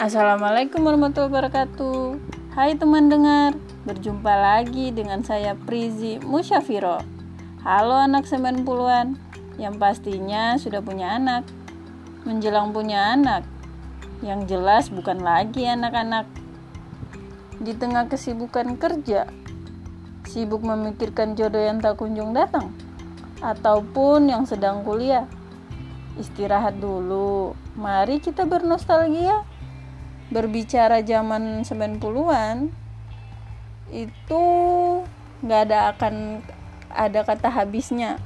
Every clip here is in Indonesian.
Assalamualaikum warahmatullahi wabarakatuh. Hai teman dengar Berjumpa lagi dengan saya Prizi Musyafiro. Halo anak 90-an Yang pastinya sudah punya anak. Menjelang punya anak Yang jelas bukan lagi anak-anak. Di tengah kesibukan kerja Sibuk memikirkan jodoh yang tak kunjung datang Ataupun yang sedang kuliah. Istirahat dulu Mari kita bernostalgia berbicara zaman 90-an itu nggak ada akan ada kata habisnya.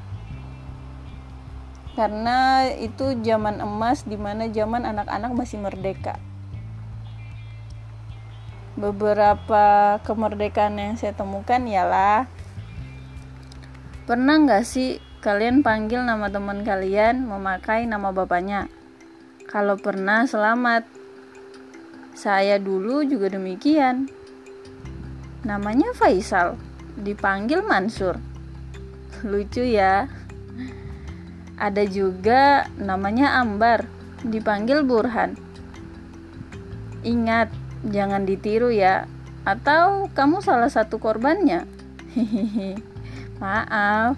Karena itu zaman emas di mana zaman anak-anak masih merdeka. Beberapa kemerdekaan yang saya temukan ialah pernah nggak sih kalian panggil nama teman kalian memakai nama bapaknya? Kalau pernah selamat saya dulu juga demikian. Namanya Faisal, dipanggil Mansur. Lucu ya. Ada juga namanya Ambar, dipanggil Burhan. Ingat, jangan ditiru ya. Atau kamu salah satu korbannya. Maaf.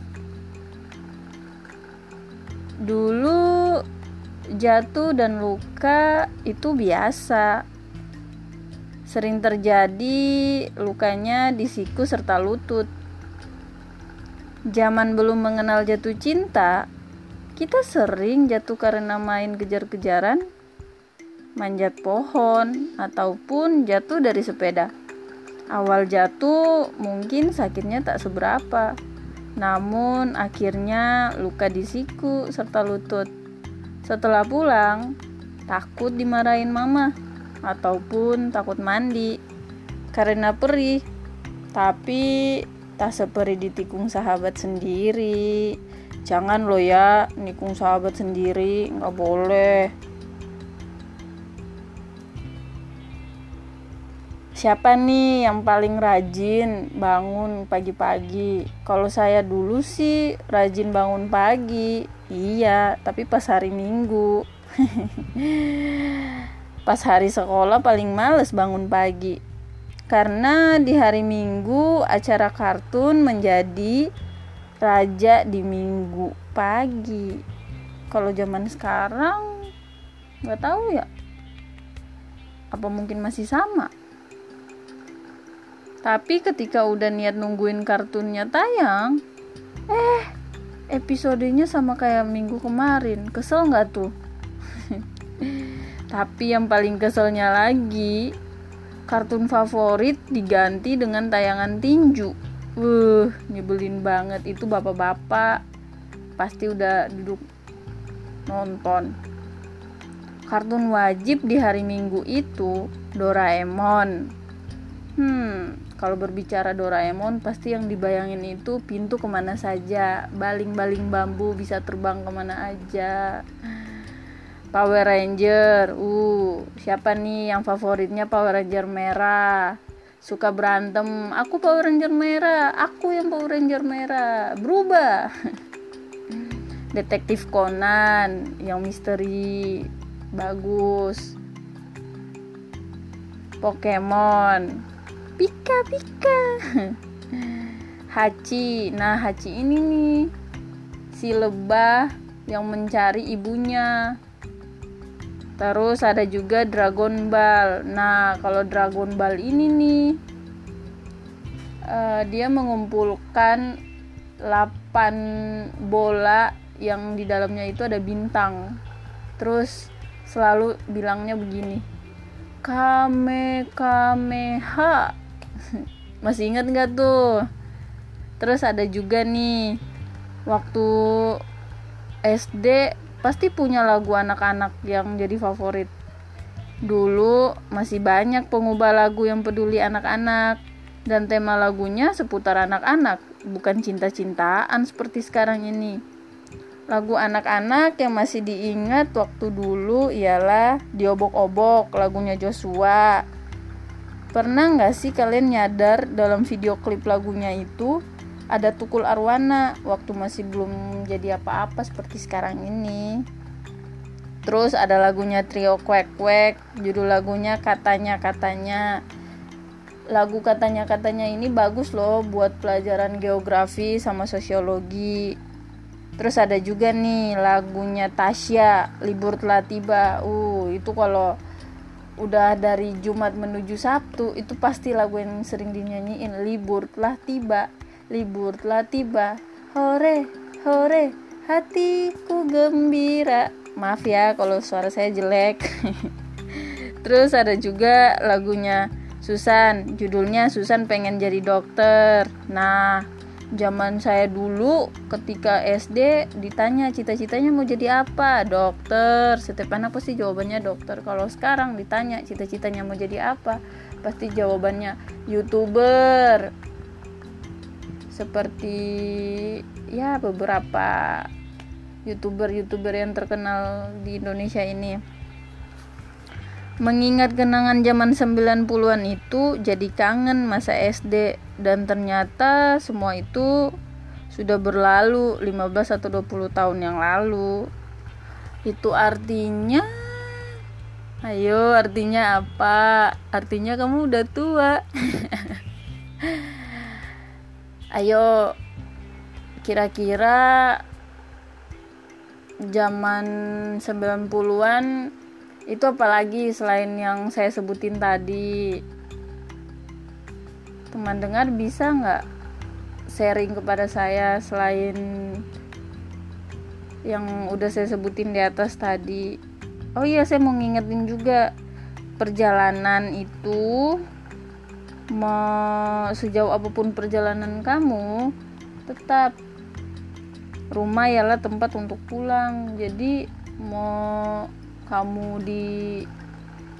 Dulu jatuh dan luka itu biasa Sering terjadi lukanya di siku serta lutut. Zaman belum mengenal jatuh cinta, kita sering jatuh karena main kejar-kejaran, manjat pohon, ataupun jatuh dari sepeda. Awal jatuh mungkin sakitnya tak seberapa, namun akhirnya luka di siku serta lutut. Setelah pulang, takut dimarahin mama ataupun takut mandi karena perih. Tapi tak seperti ditikung sahabat sendiri. Jangan lo ya nikung sahabat sendiri nggak boleh. Siapa nih yang paling rajin bangun pagi-pagi? Kalau saya dulu sih rajin bangun pagi. Iya tapi pas hari minggu Pas hari sekolah paling males bangun pagi. Karena di hari Minggu acara kartun menjadi raja di Minggu pagi. Kalau zaman sekarang nggak tahu ya. Apa mungkin masih sama? Tapi ketika udah niat nungguin kartunnya tayang, eh episodenya sama kayak minggu kemarin. Kesel nggak tuh? Tapi yang paling keselnya lagi, kartun favorit diganti dengan tayangan tinju. Wuh, nyebelin banget itu bapak-bapak. Pasti udah duduk nonton. Kartun wajib di hari Minggu itu Doraemon. Hmm, kalau berbicara Doraemon pasti yang dibayangin itu pintu ke mana saja, baling-baling bambu bisa terbang ke mana aja. Power Ranger. Uh, siapa nih yang favoritnya Power Ranger merah? Suka berantem. Aku Power Ranger merah. Aku yang Power Ranger merah. Berubah. Detektif Conan yang misteri bagus. Pokemon. Pika Pika. Hachi. Nah, Hachi ini nih si lebah yang mencari ibunya Terus ada juga Dragon Ball. Nah, kalau Dragon Ball ini nih uh, dia mengumpulkan 8 bola yang di dalamnya itu ada bintang. Terus selalu bilangnya begini. Kame Kameha. Masih ingat nggak tuh? Terus ada juga nih waktu SD pasti punya lagu anak-anak yang jadi favorit. Dulu masih banyak pengubah lagu yang peduli anak-anak dan tema lagunya seputar anak-anak, bukan cinta-cintaan seperti sekarang ini. Lagu anak-anak yang masih diingat waktu dulu ialah Diobok-obok, lagunya Joshua. Pernah nggak sih kalian nyadar dalam video klip lagunya itu ada Tukul Arwana waktu masih belum jadi apa-apa seperti sekarang ini. terus ada lagunya trio kwek kwek judul lagunya katanya katanya. Lagu katanya katanya ini bagus loh buat pelajaran geografi sama sosiologi. Terus ada juga nih lagunya Tasya libur telah tiba. Uh itu kalau udah dari Jumat menuju Sabtu itu pasti lagu yang sering dinyanyiin libur telah tiba libur telah tiba. Hore hore hatiku gembira. Maaf ya kalau suara saya jelek. Terus ada juga lagunya Susan. Judulnya Susan pengen jadi dokter. Nah zaman saya dulu ketika SD ditanya cita-citanya mau jadi apa? Dokter. Setiap anak pasti jawabannya dokter. Kalau sekarang ditanya cita-citanya mau jadi apa pasti jawabannya youtuber seperti ya beberapa youtuber-youtuber yang terkenal di Indonesia ini. Mengingat kenangan zaman 90-an itu jadi kangen masa SD dan ternyata semua itu sudah berlalu 15 atau 20 tahun yang lalu. Itu artinya ayo artinya apa? Artinya kamu udah tua ayo kira-kira zaman 90-an itu apalagi selain yang saya sebutin tadi? Teman dengar bisa nggak sharing kepada saya selain yang udah saya sebutin di atas tadi? Oh iya saya mau ngingetin juga perjalanan itu mau sejauh apa pun perjalanan kamu tetap rumah ialah tempat untuk pulang. Jadi mau kamu di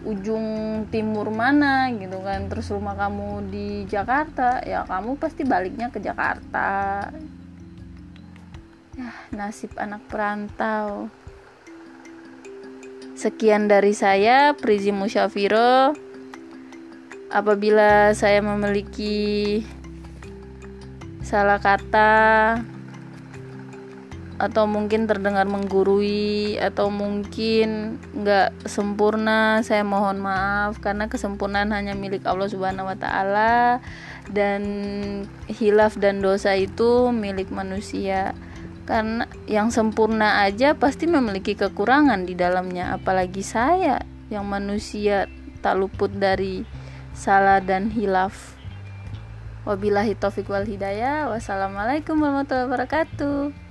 ujung timur mana gitu kan terus rumah kamu di Jakarta ya kamu pasti baliknya ke Jakarta. Ya nasib anak perantau. Sekian dari saya Prizi Musyafiro apabila saya memiliki salah kata atau mungkin terdengar menggurui atau mungkin nggak sempurna saya mohon maaf. Karena kesempurnaan hanya milik Allah Subhanahu Wa Taala dan hilaf dan dosa itu milik manusia. Karena yang sempurna aja pasti memiliki kekurangan di dalamnya apalagi saya yang manusia tak luput dari salah dan hilaf. Wabillahi taufiq wal hidayah. Wassalamualaikum warahmatullahi wabarakatuh